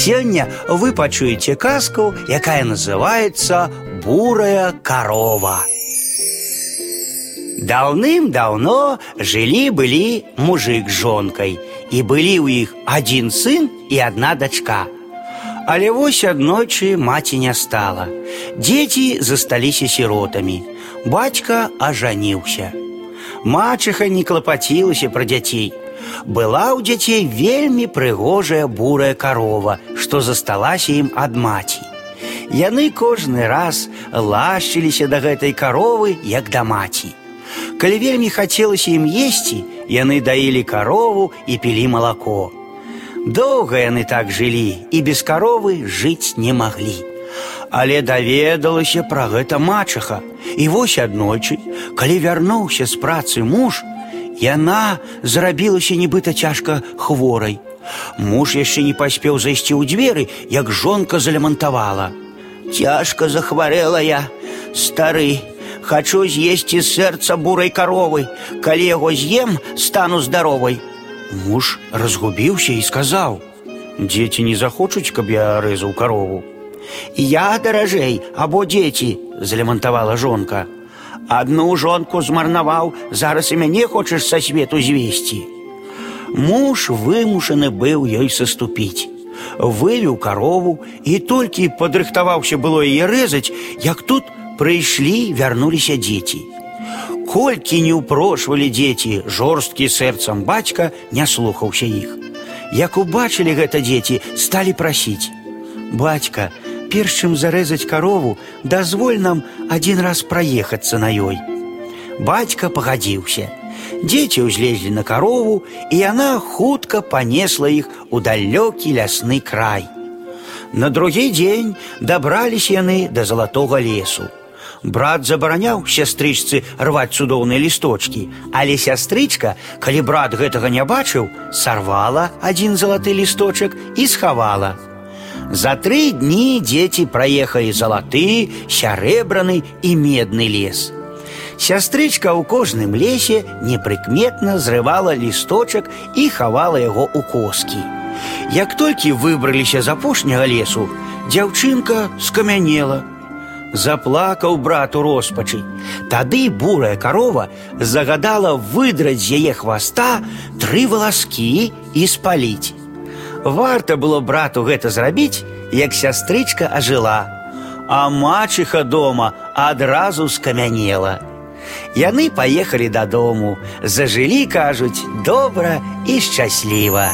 Сёння вы пачуеце казку, якая называется бурая корова. Даўным-даўно жылі-былі мужик з жонкай, і былі ў іх адзін сын і адна дачка. Але вось аднойчы маці не стала. Дзеці засталіся сіротамі. Бацька ажаніўся. Мачыха не клапацілася пра дзяцей. Была ў дзяцей вельмі прыгожая бурая карова, што засталася ім ад маці. Яны кожны раз лашчыліся да гэтай каровы, як да маці. Калі вельмі хацелася ім есці, яны даілі карову і пілі малако. Доўга яны так жылі і без каровы жыць не маглі. Але даведалася пра гэта мачаха. І вось аднойчы, калі вярнуўся з працы муж, яна зрабілася нібыта цяжка хворай. Муж яшчэ не паспеў зайсці ў дзверы, як жонка залямантавала. Цяжка захварэла я, стары, Хачу з'есці сэрца бурай каровы. Калі яго з'ем, стану здаровай. Муж разгубіўся і сказаў: « Дзеці не захочуць, каб я рэзаў карову. Я даражэй або дзеці, залямантавала жонка. Адну жонку змарнаваў, зараз і мяне хочаш са свету звесці. Муж вымушаны быў ёй саступіць. Вывеў карову і толькі падрыхтаваўся было яе рэзаць, як тут Прыйшлі, вярнуліся дзеці. Колькі не ўпрошвалі дзеці, жорсткі сэрцам бацька не слухаўся іх. Як убачылі гэта дзеці, сталі прасіць: « Бацька, перш чым зарэзаць карову, дазволь нам адзін раз праехацца на ёй. Бацька пагадзіўся. Дзеці ўзлезлі на карову, і яна хутка панесла іх у далёкі лясны край. На другі дзень дабраліся яны да залатога лесу. Брат забараняў сястрычцы рваць цудоўныя лісточкі, але сястрычка, калі брат гэтага не бачыў, сарвала адзін залаты лісточак і схавала. За тры дні дзеці праехалі залаты, сярэбраны і медны лес. Сястрычка ў кожным лесе непрыкметна зрывала лісточак і хавала яго ў коскі. Як толькі выбраліся з апошняга лесу, дзяўчынка скамянела, заплакаў брат у роспачы. Тады бурая карова загадала выдраць з яе хваста тры валаскі і спаліць. Варта было брату гэта зрабіць, як сястрычка ажыла, а мачыха дома адразу скамянела. Яны паехалі дадому, зажылі, кажуць, добра і шчасліва.